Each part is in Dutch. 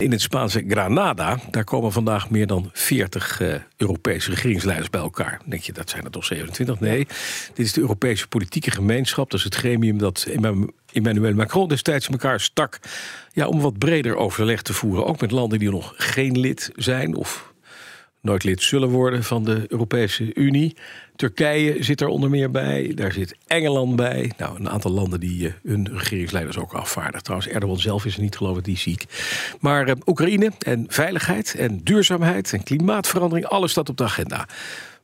In het Spaanse Granada, daar komen vandaag meer dan 40 uh, Europese regeringsleiders bij elkaar. Denk je, dat zijn er toch 27? Nee, dit is de Europese politieke gemeenschap. Dat is het gremium dat Emmanuel Macron destijds in elkaar stak. Ja, om wat breder overleg te voeren. Ook met landen die nog geen lid zijn of nooit lid zullen worden van de Europese Unie. Turkije zit er onder meer bij. Daar zit Engeland bij. Nou, een aantal landen die uh, hun regeringsleiders ook afvaardigen. Trouwens, Erdogan zelf is niet, geloof ik, die ziek. Maar uh, Oekraïne en veiligheid en duurzaamheid en klimaatverandering, alles staat op de agenda.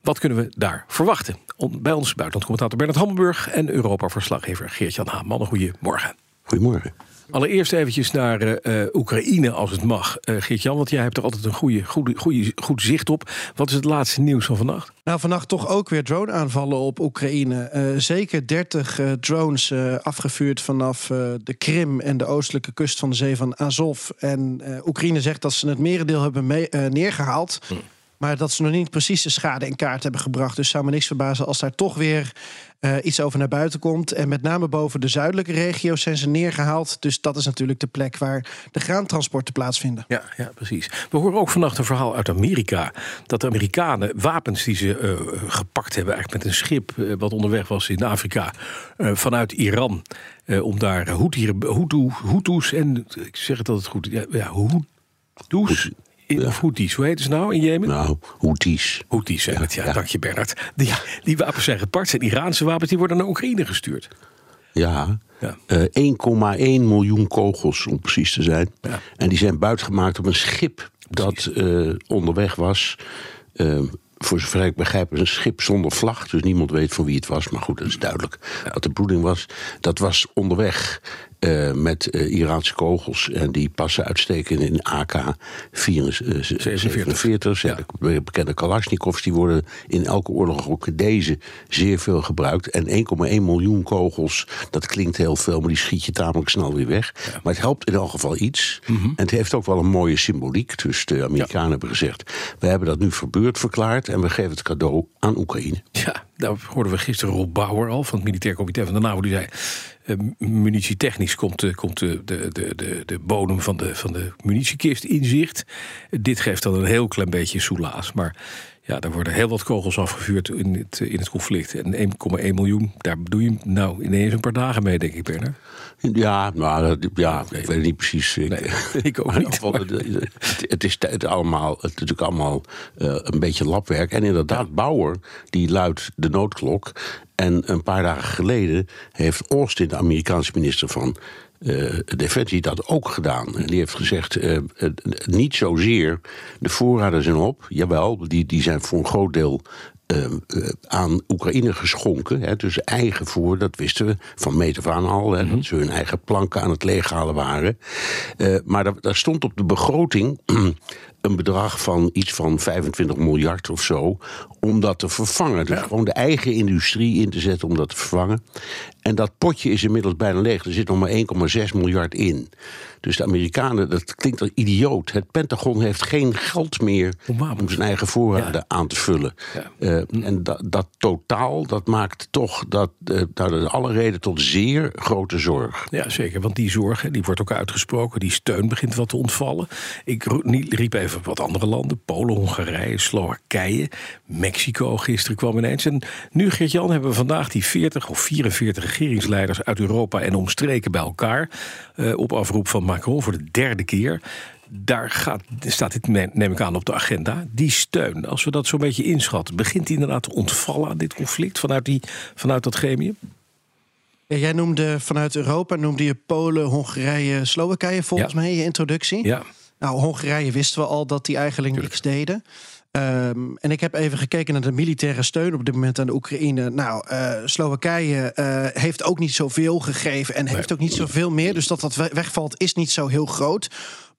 Wat kunnen we daar verwachten? Bij ons buitenlandcommentator Bernard Hammelburg en Europa-verslaggever Geert-Jan Haan. Mannen, goedemorgen. Goedemorgen. Allereerst eventjes naar uh, Oekraïne, als het mag. Uh, Geert-Jan, want jij hebt er altijd een goede, goede, goede, goed zicht op. Wat is het laatste nieuws van vannacht? Nou, vannacht toch ook weer drone-aanvallen op Oekraïne. Uh, zeker 30 drones afgevuurd vanaf de Krim en de oostelijke kust van de zee van Azov. En Oekraïne zegt dat ze het merendeel hebben mee, neergehaald. Hm. Maar dat ze nog niet precies de schade in kaart hebben gebracht. Dus zou me niks verbazen als daar toch weer uh, iets over naar buiten komt. En met name boven de zuidelijke regio's zijn ze neergehaald. Dus dat is natuurlijk de plek waar de graantransporten plaatsvinden. Ja, ja precies. We horen ook vannacht een verhaal uit Amerika. Dat de Amerikanen wapens die ze uh, gepakt hebben, eigenlijk met een schip uh, wat onderweg was in Afrika, vanuit Iran. om daar Hutus en ik zeg het altijd goed, ja, ja Ja. Of Houthis, hoe heet ze nou in Jemen? Nou, Houthis. Houthis zijn het, ja. ja. Dank je Bernard. Die, die wapens zijn gepakt, zijn Iraanse wapens, die worden naar Oekraïne gestuurd. Ja, ja. Uh, 1,1 miljoen kogels om precies te zijn. Ja. En die zijn buitgemaakt op een schip dat uh, onderweg was. Uh, voor zover ik begrijp, een schip zonder vlag. Dus niemand weet van wie het was. Maar goed, dat is duidelijk wat de bedoeling was. Dat was onderweg uh, met uh, Iraanse kogels. En die passen uitstekend in AK-47. Ja. De bekende Kalashnikovs. Die worden in elke oorlog, ook deze, zeer veel gebruikt. En 1,1 miljoen kogels, dat klinkt heel veel, maar die schiet je tamelijk snel weer weg. Ja. Maar het helpt in elk geval iets. Mm -hmm. En het heeft ook wel een mooie symboliek. Dus de Amerikanen ja. hebben gezegd: we hebben dat nu verbeurd verklaard. En we geven het cadeau aan Oekraïne. Ja, daar hoorden we gisteren Rob Bauer al van het Militair Comité van de NAVO. Die zei: uh, munitietechnisch komt, uh, komt de, de, de, de bodem van de, van de munitiekist in zicht. dit geeft dan een heel klein beetje soelaas. Maar ja, er worden heel wat kogels afgevuurd in het, in het conflict. En 1,1 miljoen, daar doe je nou ineens een paar dagen mee, denk ik, Bernard. Ja, nou, ja, ik weet het niet precies. Nee, ik ook niet. Het, het, is het allemaal, het is natuurlijk allemaal uh, een beetje labwerk. En inderdaad, Bauer, die luidt de noodklok. En een paar dagen geleden heeft Austin, de Amerikaanse minister van uh, Defensie, dat ook gedaan. En die heeft gezegd: uh, uh, niet zozeer de voorraden zijn op. Jawel, die, die zijn voor een groot deel uh, aan Oekraïne geschonken. Hè, dus eigen voor, dat wisten we van meet af aan al. Hè, mm -hmm. Dat ze hun eigen planken aan het leeghalen waren. Maar daar, daar, stond op de begroting een bedrag van iets van 25 miljard of zo. Om dat te vervangen. Dus ja. gewoon de eigen industrie in te zetten om dat te vervangen. En dat potje is inmiddels bijna leeg. Er zit nog maar 1,6 miljard in. Dus de Amerikanen, dat klinkt al idioot. Het Pentagon heeft geen geld meer om zijn eigen voorraden ja. aan te vullen. Ja. Uh, en dat, dat, totaal, dat maakt toch dat, uh, dat alle reden tot zeer grote zorg. Ja, zeker. Want die zorg, die wordt ook uitgesproken. Die steun begint wat te ontvallen. Ik riep even wat andere landen. Polen, Hongarije, Slowakije, Mexico gisteren kwam ineens. En nu, Geert-Jan, hebben we vandaag die 40 of 44 regeringsleiders uit Europa en omstreken bij elkaar. Uh, op afroep van Macron voor de derde keer. Daar gaat, staat dit, neem ik aan, op de agenda. Die steun, als we dat zo'n beetje inschatten, begint die inderdaad te ontvallen aan dit conflict vanuit, die, vanuit dat gremium? Jij noemde vanuit Europa, noemde je Polen, Hongarije, Slowakije volgens ja. mij in je introductie. Ja. Nou, Hongarije wisten we al dat die eigenlijk Tuurlijk. niks deden. Um, en ik heb even gekeken naar de militaire steun op dit moment aan de Oekraïne. Nou, uh, Slowakije uh, heeft ook niet zoveel gegeven en heeft ook niet zoveel meer. Dus dat dat wegvalt is niet zo heel groot.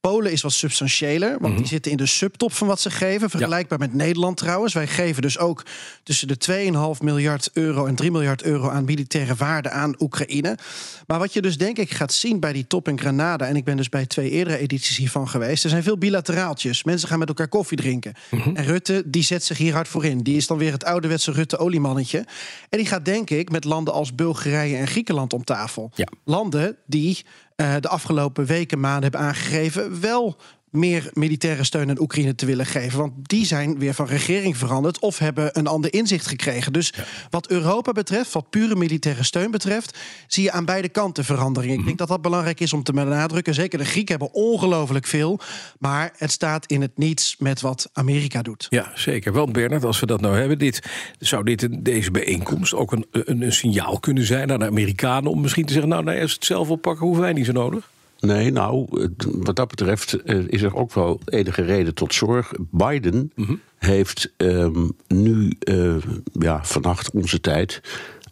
Polen is wat substantiëler, want die zitten in de subtop van wat ze geven. Vergelijkbaar met Nederland trouwens. Wij geven dus ook tussen de 2,5 miljard euro en 3 miljard euro aan militaire waarde aan Oekraïne. Maar wat je dus denk ik gaat zien bij die top in Granada, en ik ben dus bij twee eerdere edities hiervan geweest, er zijn veel bilateraaltjes. Mensen gaan met elkaar koffie drinken. En Rutte, die zet zich hier hard voor in. Die is dan weer het ouderwetse Rutte-oliemannetje. En die gaat denk ik met landen als Bulgarije en Griekenland om tafel. Ja. Landen die de afgelopen weken, maanden hebben aangegeven wel meer militaire steun aan Oekraïne te willen geven. Want die zijn weer van regering veranderd of hebben een ander inzicht gekregen. Dus ja. wat Europa betreft, wat pure militaire steun betreft, zie je aan beide kanten verandering. Ik denk dat dat belangrijk is om te benadrukken. Zeker de Grieken hebben ongelooflijk veel. Maar het staat in het niets met wat Amerika doet. Ja, zeker. Want Bernard, als we dat nou hebben, dit, zou dit, deze bijeenkomst ook een, een, een signaal kunnen zijn naar de Amerikanen om misschien te zeggen: Nou, nou als het zelf oppakken, hoeven wij niet zo nodig? Nee, nou, wat dat betreft is er ook wel enige reden tot zorg. Biden mm -hmm. heeft um, nu, uh, ja, vannacht onze tijd,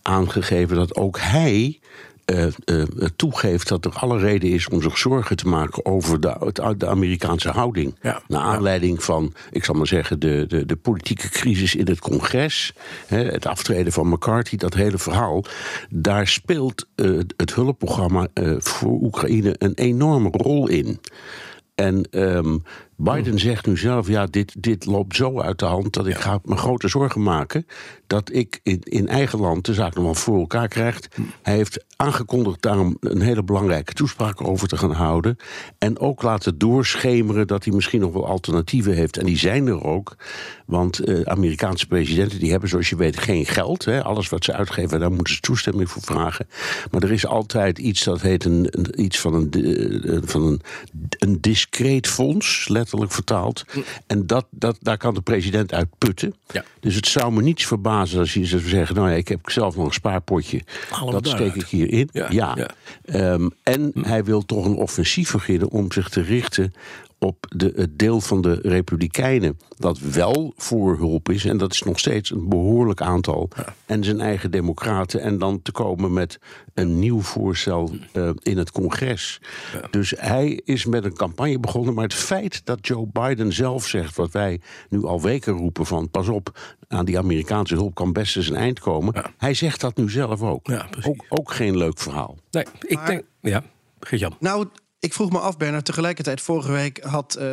aangegeven dat ook hij uh, uh, toegeeft dat er alle reden is om zich zorgen te maken over de, de Amerikaanse houding. Ja, Naar aanleiding ja. van, ik zal maar zeggen, de, de, de politieke crisis in het congres, hè, het aftreden van McCarthy, dat hele verhaal. Daar speelt uh, het hulpprogramma voor Oekraïne een enorme rol in. En um, Biden zegt nu zelf: ja, dit, dit loopt zo uit de hand dat ik ga me grote zorgen maken. Dat ik in, in eigen land de zaak nog wel voor elkaar krijg. Hij heeft aangekondigd daarom een hele belangrijke toespraak over te gaan houden. En ook laten doorschemeren dat hij misschien nog wel alternatieven heeft. En die zijn er ook. Want uh, Amerikaanse presidenten die hebben, zoals je weet, geen geld. Hè. Alles wat ze uitgeven, daar moeten ze toestemming voor vragen. Maar er is altijd iets dat heet een, een iets van een, uh, van een, een discreet fonds, letterlijk vertaald. En dat, dat, daar kan de president uit putten. Ja. Dus het zou me niets verbazen als je zou zeggen: Nou ja, ik heb zelf nog een spaarpotje. Dat steek ik hierin. Ja. Ehm, en hij wil toch een offensief beginnen om zich te richten op de, het deel van de Republikeinen dat wel voor hulp is. En dat is nog steeds een behoorlijk aantal. En zijn eigen democraten. En dan te komen met een nieuw voorstel uh, in het congres. Dus hij is met een campagne begonnen. Maar het feit dat Joe Biden zelf zegt, wat wij nu al weken roepen: van pas op, aan die Amerikaanse hulp kan best eens een eind komen. Ja. Hij zegt dat nu zelf ook. Ook. Ook geen leuk verhaal. Nee, ik Maar- denk. Ja, Geert-Jan. Nou, ik vroeg me af, Bernard. Tegelijkertijd, vorige week had eh,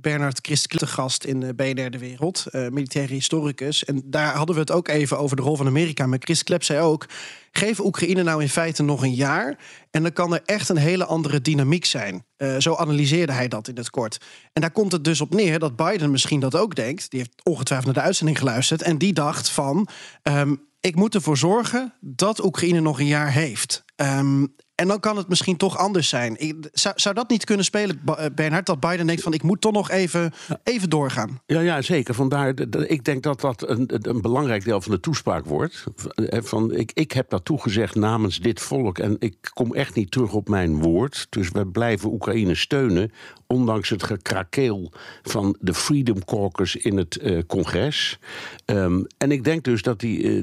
Bernard te gast in BNR De Wereld, eh, militaire historicus. En daar hadden we het ook even over de rol van Amerika. Maar Chris Klep zei ook: geef Oekraïne nou in feite nog een jaar. En dan kan er echt een hele andere dynamiek zijn. Zo analyseerde hij dat in het kort. En daar komt het dus op neer dat Biden misschien dat ook denkt. Die heeft ongetwijfeld naar de uitzending geluisterd. En die dacht van. ehm, ik moet ervoor zorgen dat Oekraïne nog een jaar heeft. Ehm, en dan kan het misschien toch anders zijn. Ik- zou, zou dat niet kunnen spelen, eh, Bernhard? Dat Biden denkt van ik moet toch nog even, even doorgaan. Ja, ja, zeker. Vandaar, de- de- ik denk dat dat een, een belangrijk deel van de toespraak wordt. Eh, Van, ik, ik heb dat toegezegd namens dit volk en ik kom echt niet terug op mijn woord. Dus we blijven Oekraïne steunen, ondanks het gekrakeel van de Freedom Caucus in het eh, congres. Ehm, en ik denk dus dat hij eh,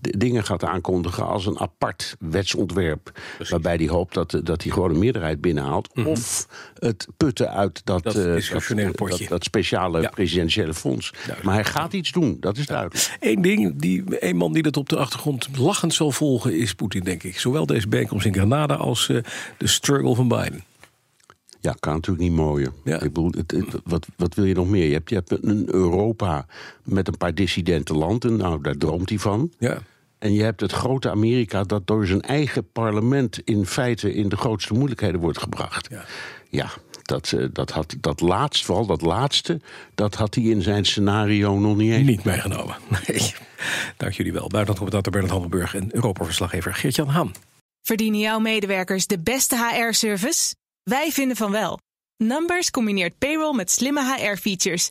dingen gaat aankondigen als een apart wetsontwerp. Waarbij hij hoopt dat, dat hij gewoon een meerderheid binnenhaalt. Of het putten uit dat, Dat eh, dat, dat, speciale Ja. presidentiële fonds. Duidelijk. Maar hij gaat iets doen, dat is duidelijk. Eén ding, die, een man die dat op de achtergrond lachend zal volgen, is Poetin, denk ik. Zowel deze bijeenkomst in Granada als eh, de struggle van Biden. Ja, kan natuurlijk niet mooier. Ja. Ik bedoel, het, het- wat, wat wil je nog meer? Je hebt, je hebt een Europa met een paar dissidente landen. Nou, daar droomt hij van. Ja. En je hebt het grote Amerika dat door zijn eigen parlement in feite in de grootste moeilijkheden wordt gebracht. Ja. Ja, dat, eh, dat, had, dat laatste, vooral dat laatste, dat had hij in zijn scenario nog niet eens. Niet meegenomen. Nee. Dank jullie wel. Buitenlandcommentator Bernard Hammelburg en Europa-verslaggever Geert-Jan Haan. Verdienen jouw medewerkers de beste HR-service? Wij vinden van wel. Numbers combineert payroll met slimme HR-features.